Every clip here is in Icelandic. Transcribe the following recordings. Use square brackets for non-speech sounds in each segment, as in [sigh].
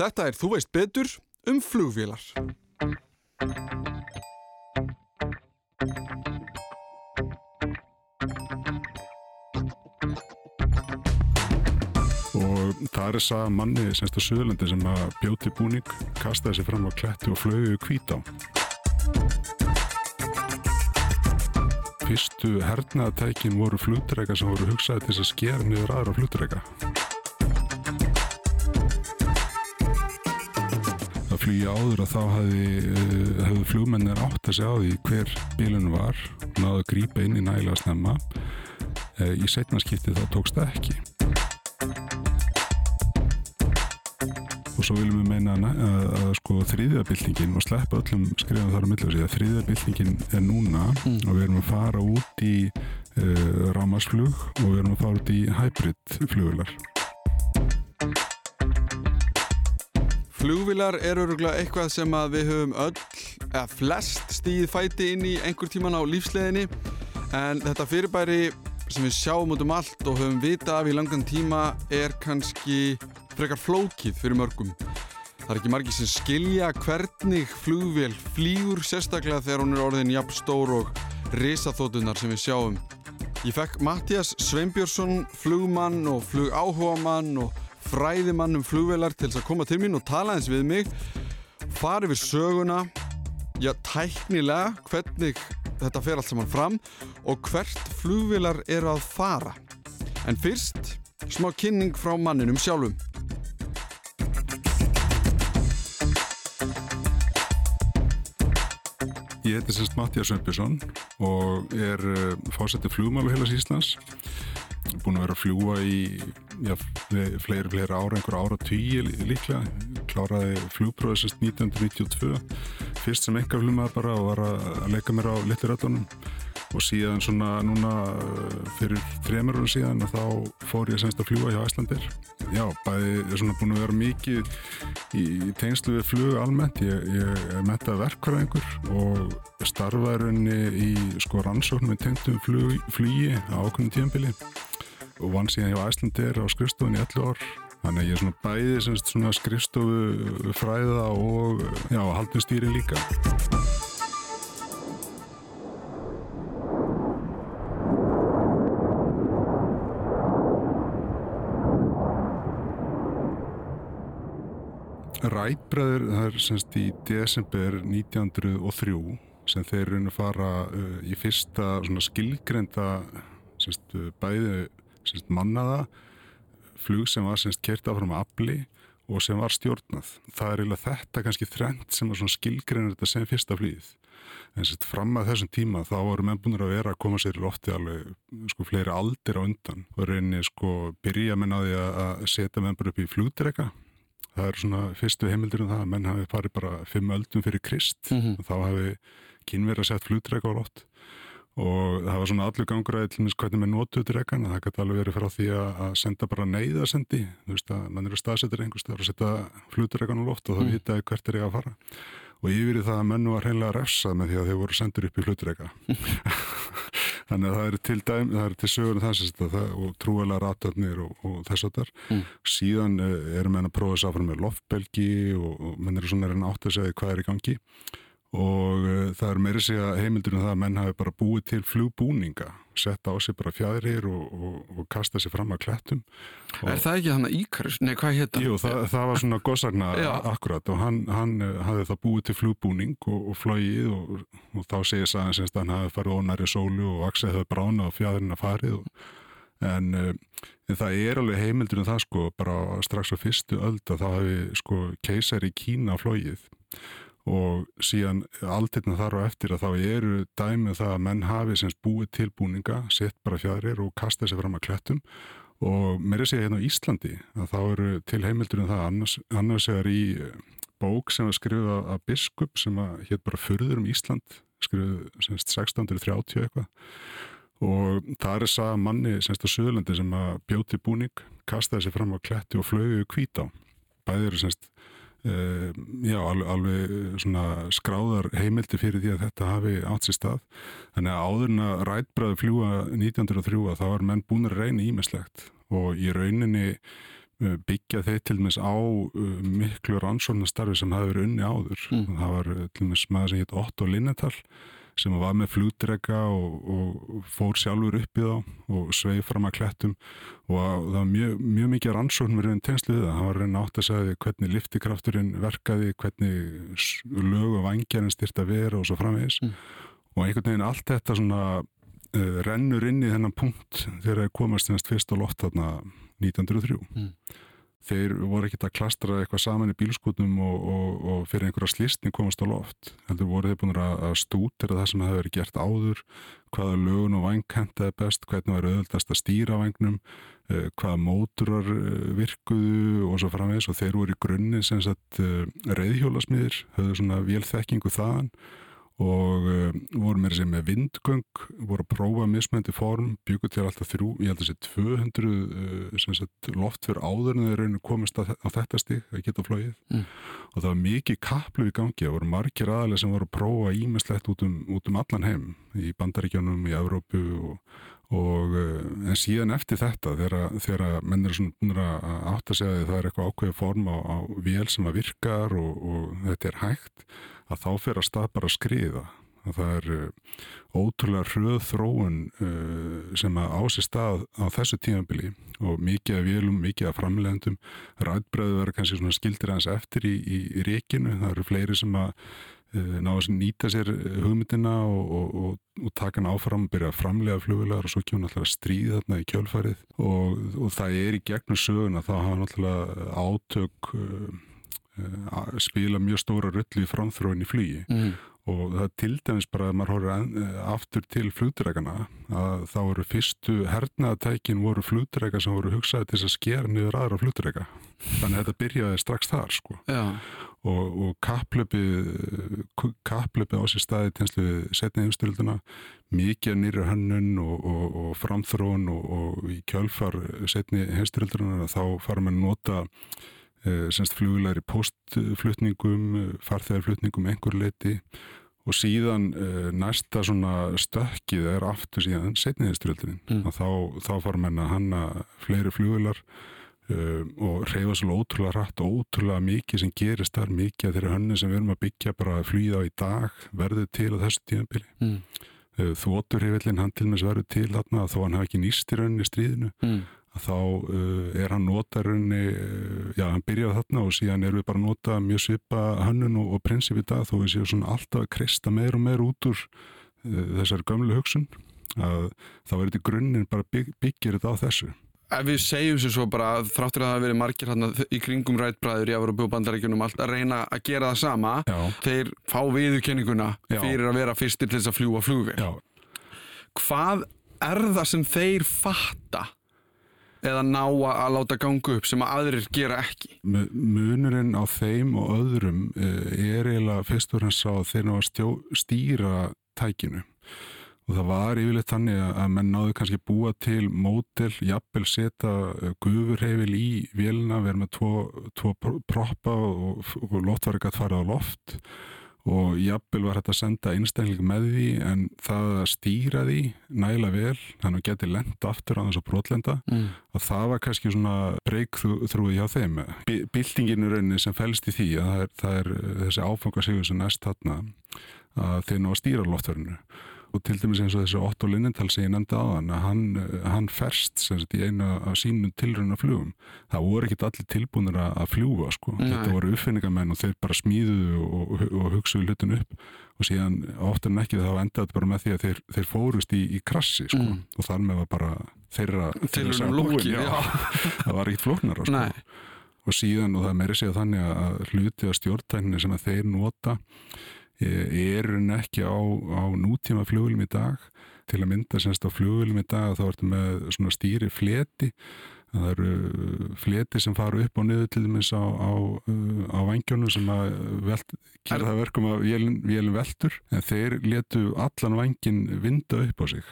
Þetta er Þú veist betur um flugvélar. og það er þess að manni semst á Suðurlandi sem að bjóti búning kastaði sér fram á kletti og flögu kvít á Fyrstu hernaðatækin voru flugdreika sem voru hugsaði til þess að skera niður aðra flugdreika Flýja áður að þá uh, hefði flugmennir átt að segja á því hver bílun var náðu að grípa inn í nægilega snemma. Uh, í setna skipti það tókst það ekki. Og svo viljum við meina að, að, að sko þriðjabildingin og sleppa öllum skrifum þar á millu að þriðjabildingin er núna mm. og við erum að fara út í uh, rámasflug og við erum að fara út í hybrid flugular Flugvilar eru öruglega eitthvað sem að við höfum öll, eða flest stíð fæti inn í einhver tíman á lífsleðinni en þetta fyrirbæri sem við sjáum út um allt og höfum vita af í langan tíma er kannski frekar flókið fyrir mörgum. Það er ekki margi sem skilja hvernig flugvél flýgur sérstaklega þegar hún er orðin jafn stór og risaþótunar sem við sjáum. Ég fekk Mattias Sveinbjörnsson, flugmann og flugáhugamann og fræðimann um flugvélar til þess að koma til mín og tala eins við mig, fara yfir söguna, já, tæknilega, hvernig þetta fer allt saman fram og hvert flugvélar eru að fara. En fyrst, smá kynning frá manninum sjálfum. Ég heiti sérst Mattias Sveinbjörnsson og er uh, fósetti flugmálu heilas Íslands. Búin að vera að fljúa í já, fleiri, fleiri ára, einhver ára tíu líklega. Kláraði flugprófið sérst 1992. Fyrst sem enga flugmaður bara og var að leika mér á litliröldunum og síðan svona núna fyrir þremur ára síðan og þá fór ég semst að fljúa hjá Æslandir. Já, bæði er svona búin að vera mikið í tengslu við flug almennt. Ég, ég er mettað verkvæðingur og starfaðurunni í sko rannsóknum með tengtum flug, flugi á ákveðinu tíðanbili og vann síðan hjá Æslandir á skrifstofunni í 11 ár. Þannig að ég er svona bæði semst svona skrifstofu fræða og já, haldum stýri líka. Rætbræður, það er semst í desember 1903 sem þeir raun að fara uh, í fyrsta skilgrenda semst, bæði semst, mannaða flug sem var semst kert áfram að afli og sem var stjórnað. Það er eiginlega þetta kannski þrend sem var svona skilgrenda þetta sem fyrsta flýð. En semst fram að þessum tíma þá voru menn búin að vera að koma sér í lofti alveg sko fleiri aldir á undan og reyni sko byrja menn á því að setja menn bara upp í flugdrega það er svona fyrstu heimildur um það að menn hafi farið bara fimm öldum fyrir krist mm -hmm. og þá hafi kynverið að setja flugdrega á lott og það var svona allur gangur að hvernig með notuðu dregan það gæti alveg verið frá því að senda bara neyðasendi, þú veist að mann eru staðsettir einhverstaðar að setja flugdregan á loft og þá mm. vitaði hvert er ég að fara. Og yfir í það að menn var hreinlega refsað með því að þeir voru sendur upp í flugdrega [laughs] þannig að það er til dæm, það er til sögur að það og trúalega ratöfnir og, og þess að þar mm. síðan erum menn að prófa þess aðfram með loftbelgi og, og menn eru svona að og uh, það er meiri segja heimildunum það að menn hafi bara búið til flugbúninga setta á sig bara fjæðrir og, og, og kasta sér fram að klættum Er það ekki hann að Íkarus? Nei, hvað hétt það? Jú, það, það var svona gossagna [laughs] akkurat og hann, hann hafði það búið til flugbúning og, og flóið og þá segir það að hann hafi farið ónæri sólu og aksið hefði brána og fjæðirinn að farið en, uh, en það er alveg heimildunum það sko bara strax á fyrstu öld að þá hefði sko keisar í Kína flóið og síðan alltirna þar á eftir að þá eru dæmið það að menn hafi semst búið tilbúninga, sett bara fjæðrir og kasta sér fram að klættum og mér er segja hérna á Íslandi að þá eru til heimildur um það annars, annars er í bók sem er skrifið af biskup sem hétt bara Förður um Ísland skrifið semst 1630 eitthvað. Og það er það manni semst á Suðurlandi sem að bjóti búning kastaði sér fram að klætti og flögu kvít á bæðir semst Uh, já, alveg, alveg svona skráðar heimildi fyrir því að þetta hafi átt sér stað. Þannig að áðurna rætbræðu fljúa 1903 þá er menn búin að reyna ímislegt og í rauninni uh, byggja þeir til dæmis á miklu rannsóknastarfi sem hafi verið unni áður. Mm. Það var til dæmis maður sem heit Otto Linnetal sem var með flugdrega og, og fór sjálfur upp í þá og sveið fram að klettum og það var mjög, mjög mikið rannsókn verið en tegnslu við það. Það var að reyna átt að segja hvernig liftikrafturinn verkaði, hvernig lög og vangjarinn styrt að vera og svo framvegis Mm. og einhvern veginn allt þetta svona uh, rennur inn í þennan punkt þegar þeir komast fyrst á loft þarna 1903 Mm. Þeir voru ekkert að klastra eitthvað saman í bílskotnum og, og, og fyrir einhverja slistni komast á loft. Heldur voru þeir búin að, stútira það sem hefur verið gert áður hvaða lögun og væng hentaði best hvernig var auðvöldast að stýra vængnum uh, hvaða móturar uh, virkuðu og svo framvegis. Og þeir voru í grunni sem sagt uh, reyðhjólasmiðir höfðu svona vélþekkingu þaðan og uh, voru meira sem með vindgöng, voru að prófa mismöndi form, byggu til alltaf þrjú, ég held að sé 200 uh, sem sagt, loft fyrir áður en þeir rauninu komist að, á þetta stig að geta flóið Mm. og það var mikið kaplu í gangi, það voru margir aðalega sem voru að prófa ímislegt út um, út um allan heim í bandaríkjónum, í Evrópu og, og uh, en síðan eftir þetta þegar, þegar menn eru svona búin að átta sig að það er eitthvað ákveðið form á, á vél sem að virkar og, og þetta er hægt að þá fyrir að stað bara að skriða. Að það er uh, ótrúlega hröð þróun uh, sem að á sér stað á þessu tímabili og mikið af vélum, mikið af framlegendum ræðbreðu verður kannski svona skildir hans eftir í, í, í reikinu, það eru fleiri sem að uh, ná að nýta sér hugmyndina og, og, og, og taka hann áfram og byrja að framlega flugvilar og svo kemur náttúrulega stríð þarna í kjölfarið. Og, og það er í gegnum söguna þá hafa náttúrulega átök uh, uh, spila mjög stóra rullu í framþróin í flugi. Mm. og það er til dæmis bara að maður enn- eh, aftur til flugdregana að þá voru fyrstu hernaðatækin voru flugdrega sem voru hugsaði til þess að skera niður aðra flugdrega þannig að þetta byrjaði strax þar sko. Já, og, og kapplöpi kapplöpi á sér staði tenslu við setni heimstyrilduna mikið nýra hönnun og, og, og framþróun og, og í kjölfar setni heimstyrilduna þá fara að nota eh, semst fluglar í postflutningum farþegarflutningum einhver leiti og síðan uh, næsta svona stökkið er aftur síðan setniðiströldin Mm. þá, þá fara menn að hanna fleiri flugvilar uh, og reyfa svolítið ótrúlega rætt og ótrúlega mikið sem gerist þar mikið af þeirri hönnu sem við erum að byggja bara að flýða á í dag verður til á þessu tíðanbili mm. uh, þvóturhefillin hann til með verður til þarna þó hann hafi ekki nýst í rauninni stríðinu Mm. Að þá uh, er hann nota rauninni, uh, já hann byrjaði þarna og síðan erum við bara að nota mjög svipa hönnun og, og prinsip í dag þó við séum svona alltaf að kreista meir og meir út úr uh, þessari gömlu hugsun að þá er þetta í grunninn bara bygg, byggir þetta á þessu. Ef við segjum sér svo bara að þráttur að það hafi verið margir hérna í kringum rætbræður í Evropu og bandaríkjunum allt að reyna að gera það sama Já, þeir fá viðurkenninguna fyrir að vera fyrstir til þess að fljúa flugvél. Já, hvað er það sem þeir fatta eða ná að láta ganga upp sem að aðrir gera ekki? Mu- munurinn á þeim og öðrum uh, er eiginlega fyrst og fremst að þeir ná að stjó, stýra tækinu. Og það var yfirleitt þannig að menn náðu kannski búa til mótel, jafnvel setja uh, gufurheifil í vélina, vera með tvo, tvo pr- proppa og, og loftverk að fara á loft og jafnvel var þetta að senda einstakling með því en það að stýra því næla vel, þannig að geti lent aftur á þess að brotlenda mm. að það var kannski svona breykþrúið hjá þeim. Bi- Byltingin í rauninni sem fælst í því að það er, það er uh, þessi áfangasigur sem næst þarna að þeir ná að stýra loftverðinu og til dæmis eins og þessi Otto Lindenthal sem ég nefndi á hann að hann, uh, hann ferst sagt í eina af sínum tilruna flugum það voru ekkit allir tilbúinir að að fljúa sko. Nei. þetta voru uppfinningamenn og þeir bara smíðuðu og, og, og hugsuðu hlutin upp og síðan oftar en ekki þá endaði bara með því að þeir, þeir fórust í, í krassi sko. Mm. og þar með var bara þeirra búin, lokið, já. [laughs] það var ekkert flóknara sko. Og síðan og það meiri segja þannig að hluti af stjórntækninni sem að þeir nota er en ekki á, á nútíma flugulum í dag. Til að mynda semst á flugulum í dag þá ertu með svona stýri fleti. Það eru fleti sem fara upp og niður til dæmis á, á, á vangjónu sem að velt, gera það verkum að vélin veltur. En þeir letu allan vangin vinda upp á sig.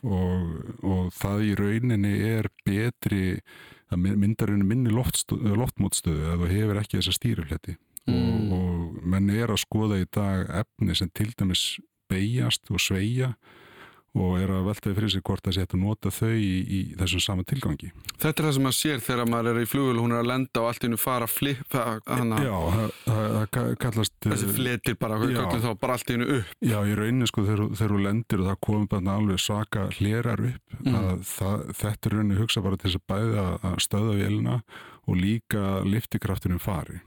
Og, og það í rauninni er betri það myndar rauninni minni loftmótstöðu að þú hefur ekki þessa stýrifleti menn er að skoða í dag efni sem til dæmis beigjast og sveia og er að veltaði fyrir sig hvort það sé hægt að nota þau í, í þessum sama tilgangi. Þetta er það sem maður sér þegar maður er í flugul og hún er að lenda og allt í hennu fara að flippa hana. Já, það, kallast... Þessi fletir bara, hvað kallum þá bara allt í hennu upp? Já, í rauninni sko þegar þú lendir og það komur bara alveg svaka hlerar upp mm. að það, þetta er rauninni hugsa bara til þess að bæða að stöða vélina og líka liftikraftunum fari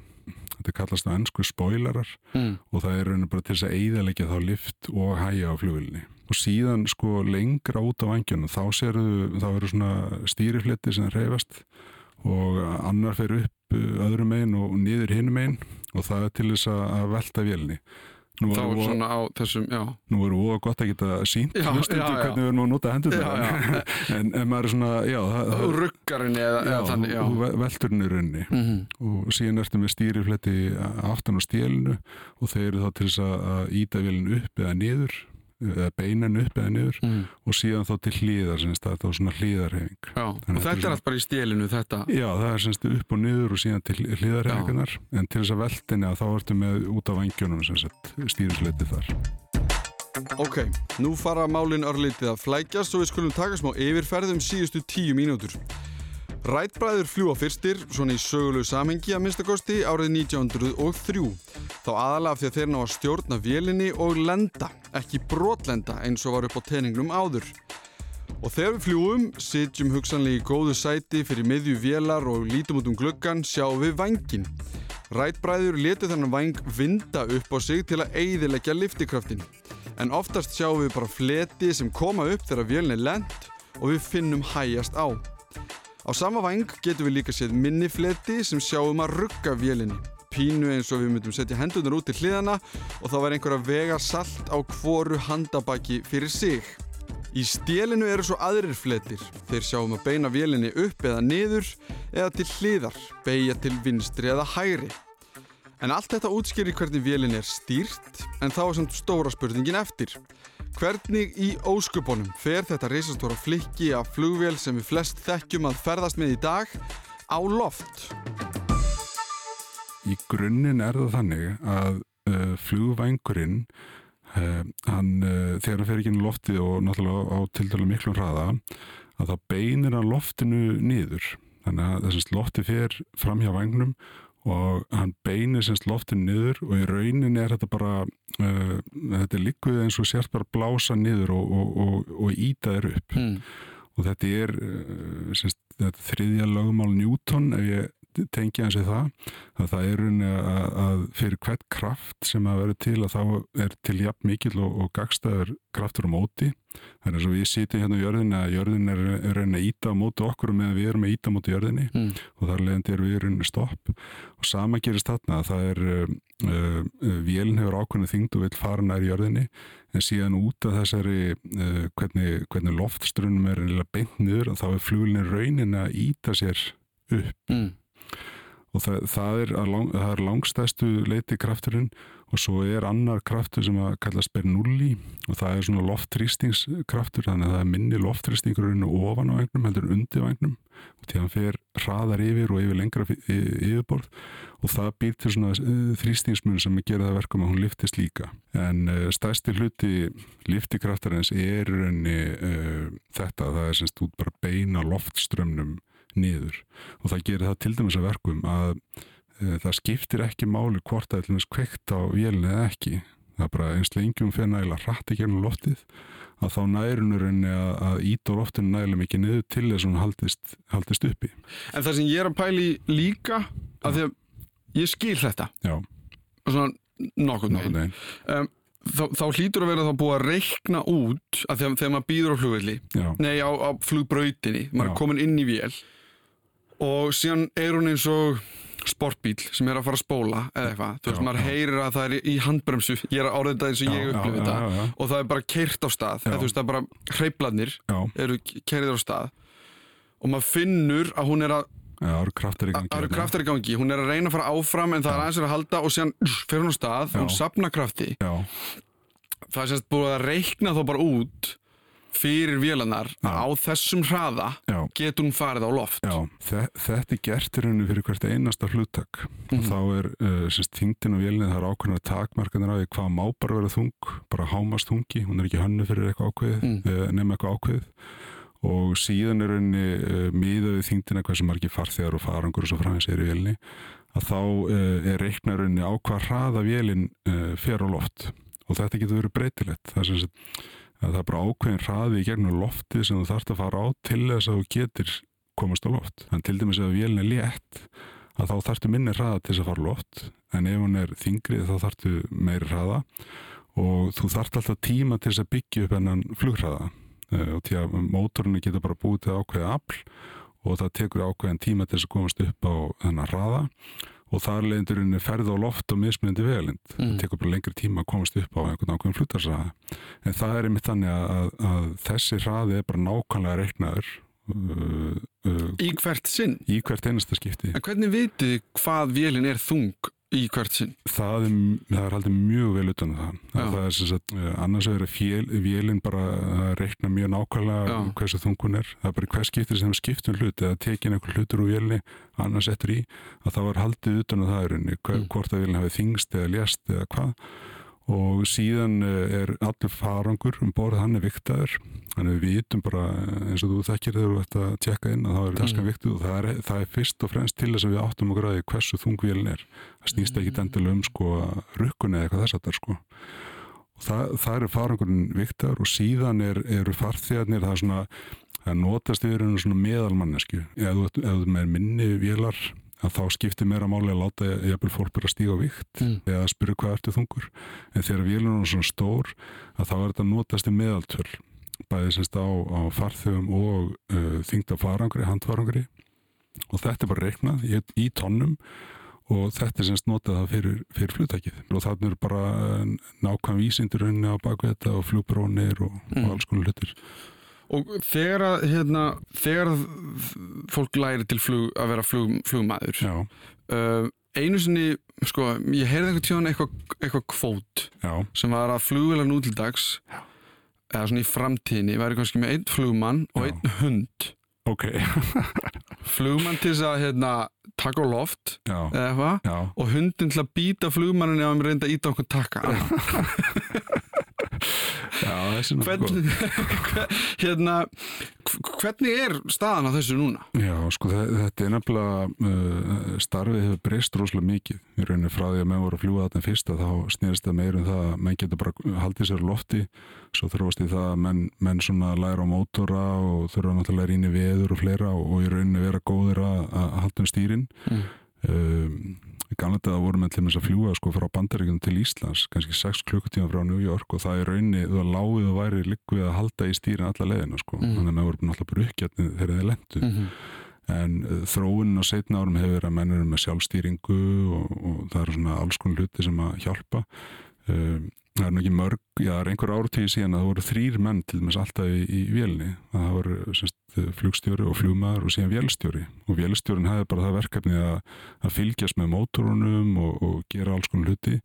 þetta kallast það ennsku spoilerar mm. og það er rauninni bara til þess að eigðalegja þá lift og hæja á flugulni og síðan sko lengra út á vangjunum þá séru, þá eru svona stýrifletti sem reyfast og annar fer upp öðrum megin og niður hinum megin og það er til þess að velta vélni Nú þá er svona á þessum, já. Nú erum við gott að geta sínt já, já, já. hvernig við erum að nota hendur [laughs] en, en maður er svona, já Ruggarinn eða, eða þannig, já. Velturinn er raunni mm -hmm. og síðan ertum við stýrifletti aftan á stélinu og þeir eru þá til þess að íta vélinn upp eða niður beinan upp eða niður mm. og síðan þá til hlýðar semst, það er þá svona hlýðarhefing og þetta er allt bara í stélinu þetta? Já, það er semst upp og niður og síðan til hlýðarhefingar en til þess að veldinni að þá ertu með út á vangjónum stýrisleiti þar. Ok, nú fara málinn örlítið að flækjast og við skulum taka smá yfirferðum síðustu tíu mínútur Rætbræður fljúa fyrstir, svona í sögulegu samhengi að minnstakosti árið 1903 þá aðalega af því að þeir ná að stjórna vélinni og lenda, ekki brotlenda eins og var upp á teiningnum áður. Og þegar við fljúum, sitjum hugsanlega í góðu sæti fyrir miðju vélar og lítum út um gluggan, sjáum við vangin. Rætbræður letu þennan vang vinda upp á sig til að eidilegja liftikraftin. En oftast sjáum við bara fleti sem koma upp þegar vélni lend og við finnum hæjast á. Á sama vang getum við líka séð minnifleti sem sjáum að rugga vélinni. Pínu eins og við myndum setja hendunar út til hliðana og þá var einhver að vega salt á hvoru handabaki fyrir sig. Í stélinu eru svo aðrir fletir. Þeir sjáum að beina vélinni upp eða niður eða til hliðar, beigja til vinstri eða hægri. En allt þetta útskýrir hvernig vélin er stýrt en þá er samt stóra spurningin eftir. Hvernig í óskupunum fer þetta reysastóra flikki af flugvél sem við flest þekkjum að ferðast með í dag á loft? Í grunninn er það þannig að uh, flugvængurinn uh, hann, uh, þegar hann fer ekki inn í loftið og náttúrulega á til dælu miklum hraða að það beinir hann loftinu niður þannig að þessast lofti fer fram hjá vagnum og hann beinir semst loftinu niður og í raunin er þetta bara uh, þetta er líkuð eins og sérst bara blása niður og, og, og, og íta þér upp mm. og þetta er uh, semst, þetta þriðja lögumál Newton ef ég tengja eins og það að það er rauninni að, að fyrir hvert kraft sem að vera til að þá er til jafn mikil og, og gagstaður kraftur á móti. Þannig að við sýtum hérna á jörðinni að jörðin er, er að íta á móti okkur með að við erum að íta á móti jörðinni. Mm. og þar leðandi er við rauninni stopp. Og sama gerist þarna að það er uh, uh, véln hefur ákveðinu þingd og vil fara nær jörðinni en síðan út af þessari uh, hvernig, hvernig loftstrunum er beint niður og þá er fluglinn rauninni að íta sér upp. Mm og það, það, er, lang, er langstæstu leiti krafturinn og svo er annar kraftur sem að kallast Bernoulli og það er svona loftrýstingskraftur þannig að það er minni loftrýstingurinn ofan á vagnum heldur undir vagnum og því að hann fer hraðar yfir og yfir lengra yfirborð og það býr til svona eh, þrýstingsmun sem gera það verkum að hún liftist líka. En uh, stæsti hluti liftikraftarins er enni uh, eh, þetta, það er semst út bara beina loftströmmnum niður. Og það gerir það til dæmis að verkum að e, það skiptir ekki máli hvort það er til dæmis kveikt á vélni eða ekki. Það er bara eins lengjum fyrir nægilega hrætti gernum loftið að þá nærunurinn að, að íta loftinu nægilega mikið niður til þess að hún haldist, haldist uppi. En það sem ég er að pæli líka að því að ég skil þetta. Já. svona nokkur neginn um, þá, þá hlýtur að vera þá búið að reikna út að þegar, þegar maður býður á flugvelli nei á, á flugbrautinni maður er komin inn í vél og síðan er hún eins og sportbíl sem er að fara að spóla eða eitthvað, þú veist, maður heyrir að það er í handbremsu, ég er að áriða þetta eins og ég upplifið þetta. og það er bara keirt á stað. Eða, þú veist, það er bara hreipladnir eru keirið á stað. Og maður finnur að hún er að það eru kraftar í gangi það eru kraftar í gangi, hún er að reyna að fara áfram en það er aðeins að halda og síðan fyrir hún á stað, hún sapna krafti. Já. það er semst búið að reikna þá bara út fyrir vélanar Já. á þessum hraða Já, getur hún farið á loft já, þe þetta er gert í rauninu fyrir hvert einasta hluttak og Mhm. þá er uh, sérst þingdin og vélinni það er ákveðnar takmarkanir á því hvað má bara vera þung, bara hámast þungi hún er ekki hönnu fyrir eitthvað ákveðið Mm. mm. nema eitthvað ákveðið og síðan er raunni uh, miðað við þingdina hversu margir farþegar og farangur og svo framins er í vélinni að þá uh, er reiknar raunni á hvað hraða vélinn uh, fer á loft og þetta getur verið breytilegt það er sem sagt það er bara ákveðin hraði í gegnum loftið sem þú þarfst að fara á til þess að þú getur komast á loft. Þannig til dæmis ef vélin er létt að þá þarftu minni hraða til þess að fara á loft. En ef hún er þingrið þá þarftu meiri hraða. Og þú þarft alltaf tíma til þess að byggja upp hennan flughraða. Uh, og því að mótorinu getur bara búið til ákveðið afl og það tekur ákveðin tíma til þess að komast upp á þennan hraða og þar leiðindurinn er ferð á loft og mismunandi vegalind. Mm. Það tekur bara lengri tíma að komast upp á einhvern ákveðin flutarsraða. En það er einmitt þannig að, að, að þessi hraði er bara nákvæmlega reiknaður uh, uh, í hvert sinn í hvert einasta skipti. en hvernig vitið hvað vélin er þung í hvert sinn Það er, það er haldið mjög vel utan um það. Það er sem sagt, uh, annars er vélinn bara að reikna mjög nákvæmlega Já. hversu þungun er. Það er bara hvers skiptir sem skiptum hlut eða tekin einhver hlutur úr vélinni annars eftir í að það var haldið utan um það er henni, Mm. hvort að vélinn hafi þingst eða lést eða hvað og síðan uh, er allur farangur um borð hann er viktaður þannig við vitum bara uh, eins og þú þekkir þegar þú ert að tjekka inn að það er ganska Mm. viktuð og það er, það er fyrst og fremst til þess að við áttum okkur að því hversu þung vélinn er. Það snýst ekki endilega um sko rukkun eða eitthvað þess að það sko. Og það, það eru farangurinn viktar og síðan er, eru farþegarnir það er svona það notast yfir einu svona meðalmannesku ert með minni vélar að þá skiptir meira máli að láta jafnvel fólk bara stíga vikt Mm. eða spyrja hvað ertu þungur en þegar vélun er svona stór að þá er þetta notast í meðaltöl bæði semst á, á farþegum og uh, þyngd á farangri, handfarangri og þetta er bara reiknað í, í tonnum og þetta er semst notað það fyrir, fyrir flutækið og þannig er bara nákvæm vísindur henni á baku þetta og flugbrónir og, Mm. og alls konar hlutir og þegar að hérna, þegar að fólk læri til flug, að vera flug, flugmaður Já, uh, einu sinni sko, ég heyrði einhvern tíðan eitthvað eitthva kvót já, sem var að flugvela nú til dags eða svona í framtíðinni væri kannski með einn flugmann og Já. einn hund. Ok. [laughs] Flugmann til þess að hérna, taka á loft Já, eða eitthvað já, og hundin til að býta flugmannin ef hann reynda að íta okkur takka [laughs] já, er hvernig, [laughs] hérna, hv- hvernig er staðan á þessu núna? Já, sko þe- þetta er nefnilega uh, starfið hefur breyst rosalega mikið í rauninni frá því að menn voru að fljúa þarna fyrst að þá snýrist það meir um það að menn getur bara haldið sér lofti svo þurfast í það að menn, menn læra á mótora og þurfa náttúrulega rýni veður og fleira og, og í rauninni vera góðir að, að halda um stýrin Mm. um, í gamla þetta voru menn til þess að fljúa sko frá bandaríkjum til Íslands kannski 6 klukkutíma frá New York og það er rauninni, það lágið og væri líkvið að halda í stýrin alla leiðina sko Mm. þannig að menn voru náttúrulega bara uppgjarnið þegar þeir lendu Mm -hmm. en uh, þróunin á setna árum hefur verið að menn eru með sjálfstýringu og, og það eru svona alls konar hluti sem að hjálpa um, það er ekki mörg, já það er einhver áratíði síðan að það voru þrýr menn til dæmis alltaf í, í vélni, það voru semst, flugstjóri og flugmaður og síðan vélstjóri. Og vélstjórin hefði bara það verkefni að, að fylgjast með mótorunum og, og gera alls konar hluti.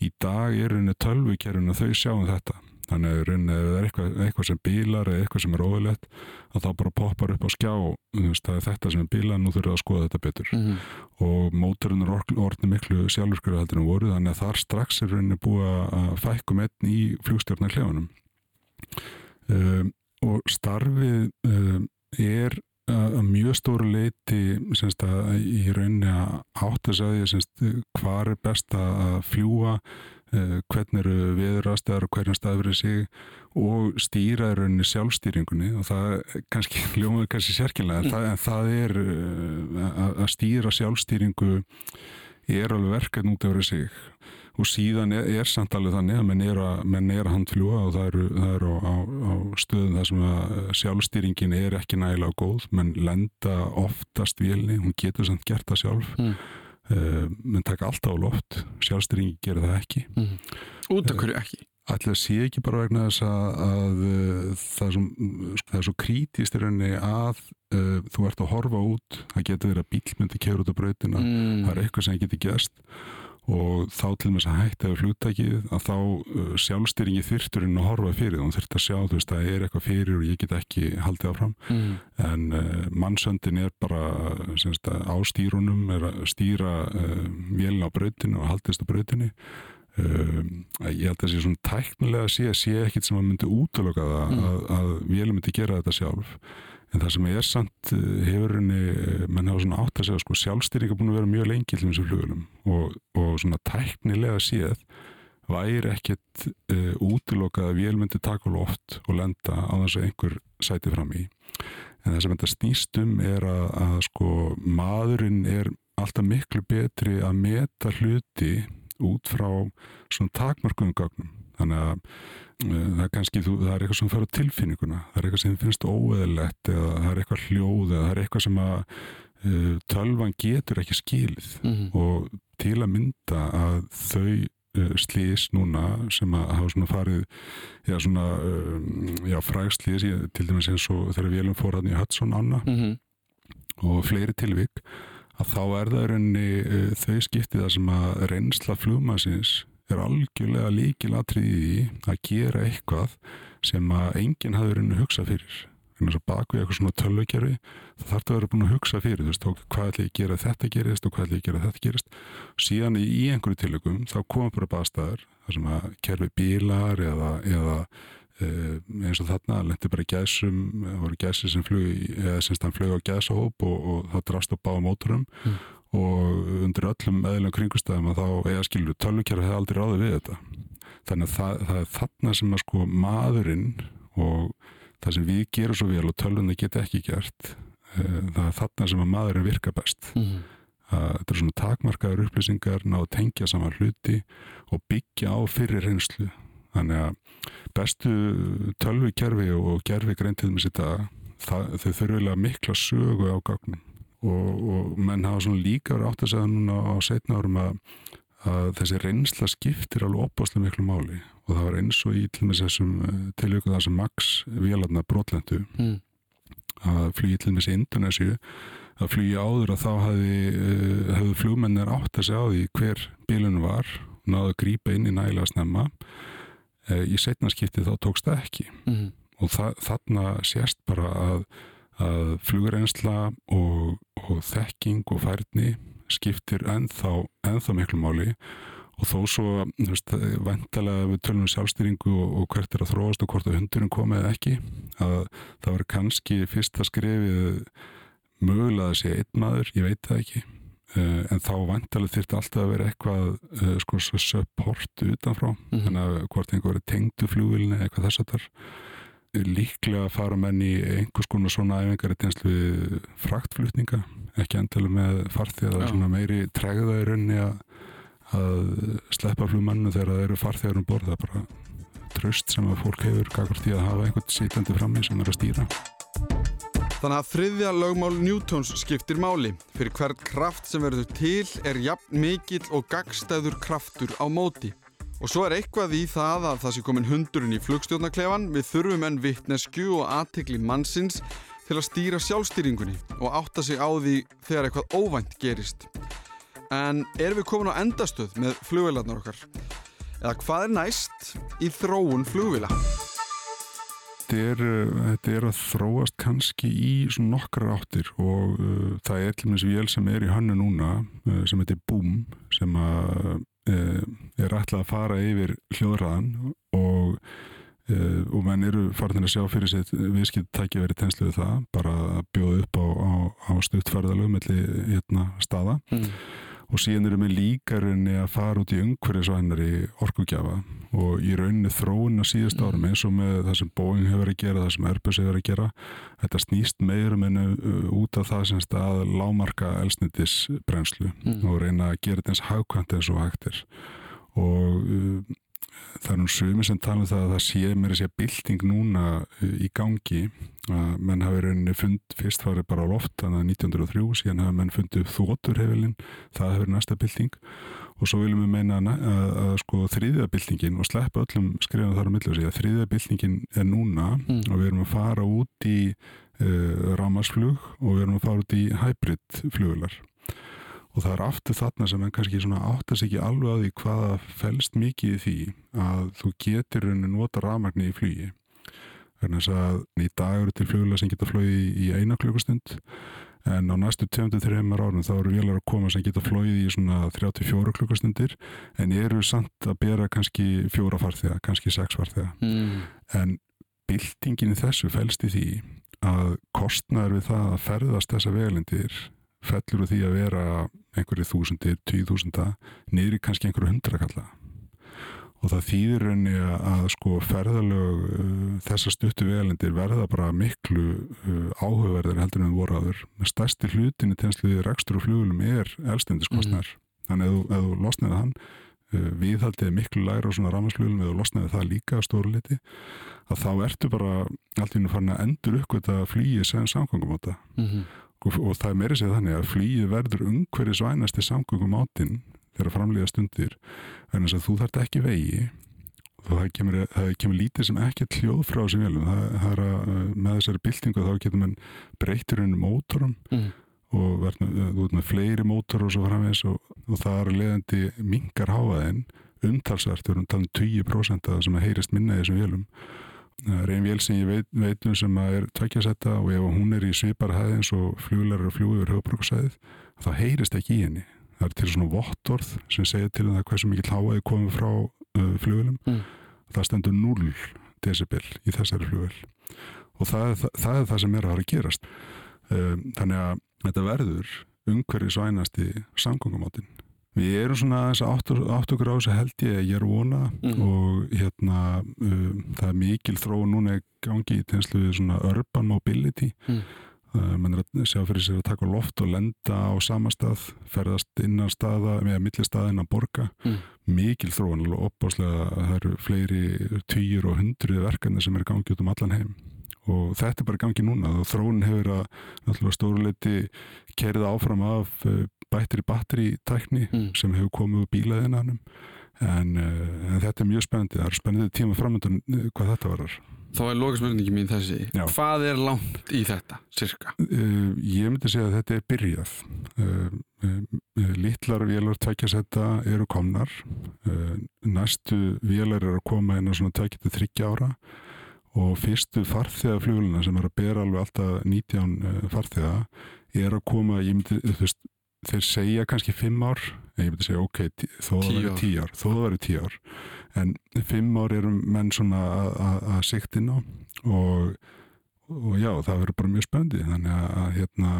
Í dag er henni tölvukerfin að þau sjáum þetta. Þannig að rauninni ef það er eitthvað, eitthvað sem bílar eða eitthvað sem er óðilegt að þá bara poppar upp á skjá það er þetta sem er bílar, nú þurfum við að skoða þetta betur. Mm -hmm. og mótorinn er orð- orðni miklu sjálfurskjöru heldur en voru þannig að þar strax er rauninni búið að fækkum einn í flugstjórnar um, og starfið um, er að mjög stóru leiti semst, að í rauninni að átta sig að því hvar er best að fljúa uh, hvernig eru viðrastæðar og hvernig staður er sig og stýra í rauninni sjálfstýringunni og það kannski [laughs] ljómaður kannski sérkynlega en það, en það er uh, að- stýra sjálfstýringu er alveg verkefn út af sig og síðan er, er samt alveg þannig að menn er að, menn er að handfljúa og það eru, það eru á, á, á stöðum þar sem að sjálfstýringin er ekki nægilega góð, menn lenda oftast vélni, hún getur samt gert það sjálf Mm. uh, menn taka alltaf á loft, sjálfstýringi gerir það ekki Út af hverju ekki? Ætli að sé ekki bara vegna þess að, að uh, það, er svo, sko, það er svo krítist í rauninni að uh, þú ert að horfa út, það getur verið að bíl myndi kefur út á brautina, Mm. það er eitthvað sem getur gerst og þá til og með þess að hætta við flugtækið að þá uh, sjálfstýringi þyrturinn að horfa fyrir það, hún þyrft að sjá þú veist að það er eitthvað fyrir og ég get ekki haldið áfram mm. en uh, mannsöndin er bara semst, á stýrunum er að stýra uh, vélina á brautinu og haldist á brautinu Um, ég held að það sé svona tæknilega að sé sé ekkit sem að myndi útlöka það Mm. að, að vélum myndi gera þetta sjálf en það sem er samt uh, hefur henni, menn hafa svona átt að segja sko, sjálfstýringa búin að vera mjög lengi til þessu flugulum og, og svona tæknilega séð væri ekkit uh, útlöka að vél myndi taka loft og lenda á þess að einhver sæti fram í. En það sem þetta snýst um er að, að sko maðurinn er alltaf miklu betri að meta hluti út frá svona takmarkuðum gögnum þannig að uh, það er kannski þú, það er eitthvað sem fyrir tilfinninguna það er eitthvað sem finnst óeðlegt eða það er eitthvað hljóð eða það er eitthvað sem að uh, tölvan getur ekki skilið Mm. og til að mynda að þau uh, slís núna sem að hafa svona farið já svona um, já frægslís til dæmis eins og þegar vélum fór hann í Hudson ána Mm. og fleiri tilvik að þá er það rauninni uh, þau skiptið það sem að reynsla flugmannsins er algjörlega líkilatrið í því að gera eitthvað sem að enginn hafði rauninni hugsað fyrir. Þannig að bak við eitthvað svona tölvukerfi þá þarf það að vera búin að hugsa fyrir þú veist, hvað ætla ég að gera þetta gerist og hvað ætla ég að gera þetta gerist. Síðan í í einhverju tilökum þá koma bara baðstæður þar sem að kerfi bílar eða, eða uh, eins og þarna lendi bara í gæsum, það voru gæsir sem í- eða sem flug á gæsahóp og, og það drast á báða mótorum. Mm. Og undir öllum eðlum kringustæðum að þá eða skilur tölvukerfi hefði aldrei ráði við þetta. Þannig að það, það er þarna sem að sko maðurinn og það sem við gerum svo vel og tölvunni geta ekki gert uh, það er þarna sem að maðurinn virka best. Mm. að þetta er svona takmarkaður upplýsingar ná að tengja saman hluti og byggja á fyrir reynslu. Þannig að bestu tölvikerfi og gerfi greintið með þetta það, þau þurfilega mikla sögu á gagnum og, og menn hafa svona líka verið átt að segja núna á setna árum að, að þessi reynsla skiptir alveg opaslega miklu máli og það var eins og í til með þessum tilvíku það sem Max vélarna brotlendu Mm. að flugi til með þessi Indonésiu að flugi áður að þá uh, hefði flugmennir átt að segja á því hver bílun var náðu að grípa inn í nægilega snemma uh, í setna skipti þá tókst það ekki Mm. og þa þarna sést bara að, að flugureynsla og, og þekking og færni skiptir ennþá, ennþá miklu máli. Og þó svo, vantalega við tölum um sjálfstýringu og, og hvert er að þróast og hvort að hundurinn komið eða ekki að það var kannski fyrsta skrefið mögulega að sé einn maður, ég veit það ekki. Uh, en þá vantalega þyrfti alltaf að vera eitthvað uh, sko support utanfrá, Mhm. þannig að hvort einhver er tengdu flugvilni eða eitthvað þess að þar líklega að fara menn í einhvers konar svona æfingar í tenslu við fraktflutninga, ekki endilega með Já. er svona meiri tregða í rauninni að, að sleppa flugmannu þegar það eru farþegar um borð, það er bara tröst sem að fólk hefur kakvart í að hafa einhvern sitandi frammi sem er að stýra. Þannig að þriðja lögmál Newtons skiptir máli. Fyrir hvern kraft sem verður til er jafn mikill og gagstæður kraftur á móti. Og svo er eitthvað í það að það sé komin hundurinn í flugstjórnaklefan, við þurfum enn vittnesku og aðtekli mannsins til að stýra sjálfstýringunni og átta sig á því þegar eitthvað óvænt gerist. En erum við komin á endastöð með flugvélarnar okkar? Eða hvað er næst í þróun flugvéla? Þetta er, uh, þetta er að þróast kannski í nokkrar áttir og uh, það er til og með vél sem er í hannu núna uh, sem heitir Boom sem að, uh, er ætlað að fara yfir hljóðræðan og, uh, og menn eru farin að sjá fyrir sér viðskipt tækja verið tenslu við það bara að bjóða upp á, á, á stuttferðalög melli hérna, staða Mm. Og síðan erum við líka rauninni að fara út í umhverfisvænari orkugjafa og í rauninni þróun á síðust árum eins og með það sem Boeing hefur verið að gera, það sem Airbus hefur verið að gera. Þetta snýst meirum en uh, út af það sem stað lámarka elsnitis brennslu Mm. og reyna að gera þetta eins hagkvæmt eins og hægt er. Og uh, það er nú sumi sem tala um það að það sé mér að sé bylting núna í gangi að menn hafi rauninni fund fyrst farið bara á loft þannig að 1903 síðan hafa menn fundið þóturhefilin það hefur næsta bylting og svo viljum við meina að, að, að sko þriðja byltingin og sleppa öllum skrifum þar á millu að þriðja byltingin er núna Mm. og við erum að fara út í uh, rámasflug og við erum að fara út í hybrid flugular og það er aftur þarna sem en kannski svona áttast ekki alveg að því hvaða fælst mikið í því að þú getur henni nota rafmagni í flugi þannig að í dag eru til flugula sem geta flögi í eina klukkustund en á næstu 23 árum þá eru vélar að koma sem geta flóið í svona 34 klukkustundir en eru samt að bera kannski fjóra farþega, kannski sex farþega mm. en byltingin í þessu fælst í því að kostnæður við það að ferðast þessa vegalindir fellur úr því að vera einhverju þúsundir, tíu þúsunda niður í kannski einhverju hundrakalla og það þýðir henni að sko ferðalög uh, þessar stuttu vegalendir verða bara miklu uh, áhugaverðar heldur en voraður með stærsti hlutin í tensluði rekstur og flugulum er elstendiskostnar mm. þannig að ef þú losnaði hann uh, viðhaldið miklu læra á svona rámasflugulum eða þú losnaði það líka stóru liti að þá ertu bara allt í nú farin að endur uppgöta flýið sem samkvæmum á þetta mm -hmm og, það er meiri segð þannig að flýið verður umhverju svænasti samgöngum átinn þegar framlega stundir en þess að þú þart ekki vegi. Og það kemur, það kemur lítið sem ekki hljóð frá þessum velum að með þessari byltingu þá getur mann breytir henni mótorum mm. og verður með, með fleiri mótor og svo framvegs og, og það er leðandi mingar háaðinn umtalsvert, við erum talað um 20% af það sem heyrist minna í þessum velum Það er einn vél sem ég veit, veitum sem er tveikjasetta og ef hún er í sviparhæði eins og fluglar og fljú yfir höfbrukarsæðið þá heyrist ekki í henni. Það er til svona vottorð sem segir til um það hversu mikið hláaði komið frá uh, flugulum. Mm. Það stendur 0 decibel í þessari flugul og það, það, það er það sem er að fara að gerast. Um, þannig að þetta verður umhverfið svænasti samgóngamátinn Við erum svona þess að átt okkur á þess að held ég að ég er vona mm. og hérna um, það er mikil þróun núna í gangi í tegnslu við svona urban mobility mm. uh, mann er að sjá fyrir sér að taka loft og lenda á sama stað ferðast innan staða, með milli staða innan borga, mm. mikil þróun og opbáslega það eru fleiri týjur og hundruði verkefni sem er gangið út um allan heim og þetta er bara gangið núna og þróun hefur að náttúrulega stóruleiti kerið áfram af uh, bættri batteritækni mm. sem hefur komið úr bílaðinanum. En, uh, en þetta er mjög spennandi. Það er spennandi tíma framöndan uh, hvað þetta varar Þá er lókasmörningi mín þessi. Já. hvað er langt í þetta, cirka? Uh, ég myndi segja að þetta er byrjað. Littlar vélar tækjasetta eru komnar. Næstu vélar eru að koma inn á svona tækjatu þryggja ára. Og fyrstu farþegaflugulina sem er að bera alveg alltaf 19 farþega er að koma, ég myndi, þú veist þeir segja kannski fimm ár en ég myndi segja ok, þó það verður tíu ár þó það verður tíu ár en fimm ár eru menn svona að sikt inn á og, og já, það verður bara mjög spöndi þannig að, að hérna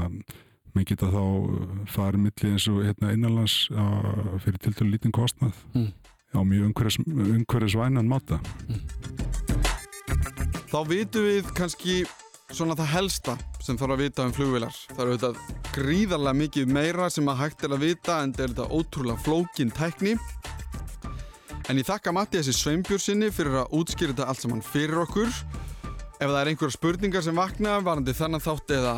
maður geta þá farið milli eins og hérna innanlands á, fyrir til dælu lítinn kostnað mm. á mjög umhverjusvænan máta mm. Þá vitum við kannski svona það helsta sem þarf að vita um flugvilar. Það eru auðvitað gríðarlega mikið meira sem að hægt er að vita en þetta er þetta ótrúlega flókin tækni. En ég þakka Matti þessi sveimbjörnsinni fyrir að útskýra þetta allt saman fyrir okkur. Ef það er einhverja spurningar sem vakna varandi þannig þátt eða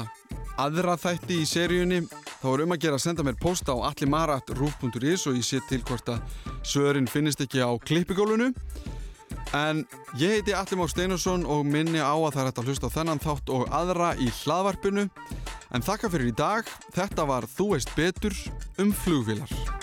aðra þætti í seríunni þá er um að gera að senda mér posta á allimara.ruf.is og ég sé til hvort að sögurinn finnist ekki á klippigólunu. En ég heiti Alli Már Steinusson og minni á að það er hægt að hlusta þennan þátt og aðra í hlaðvarpinu. En þakka fyrir í dag. Þetta var Þú veist betur um flugvilar.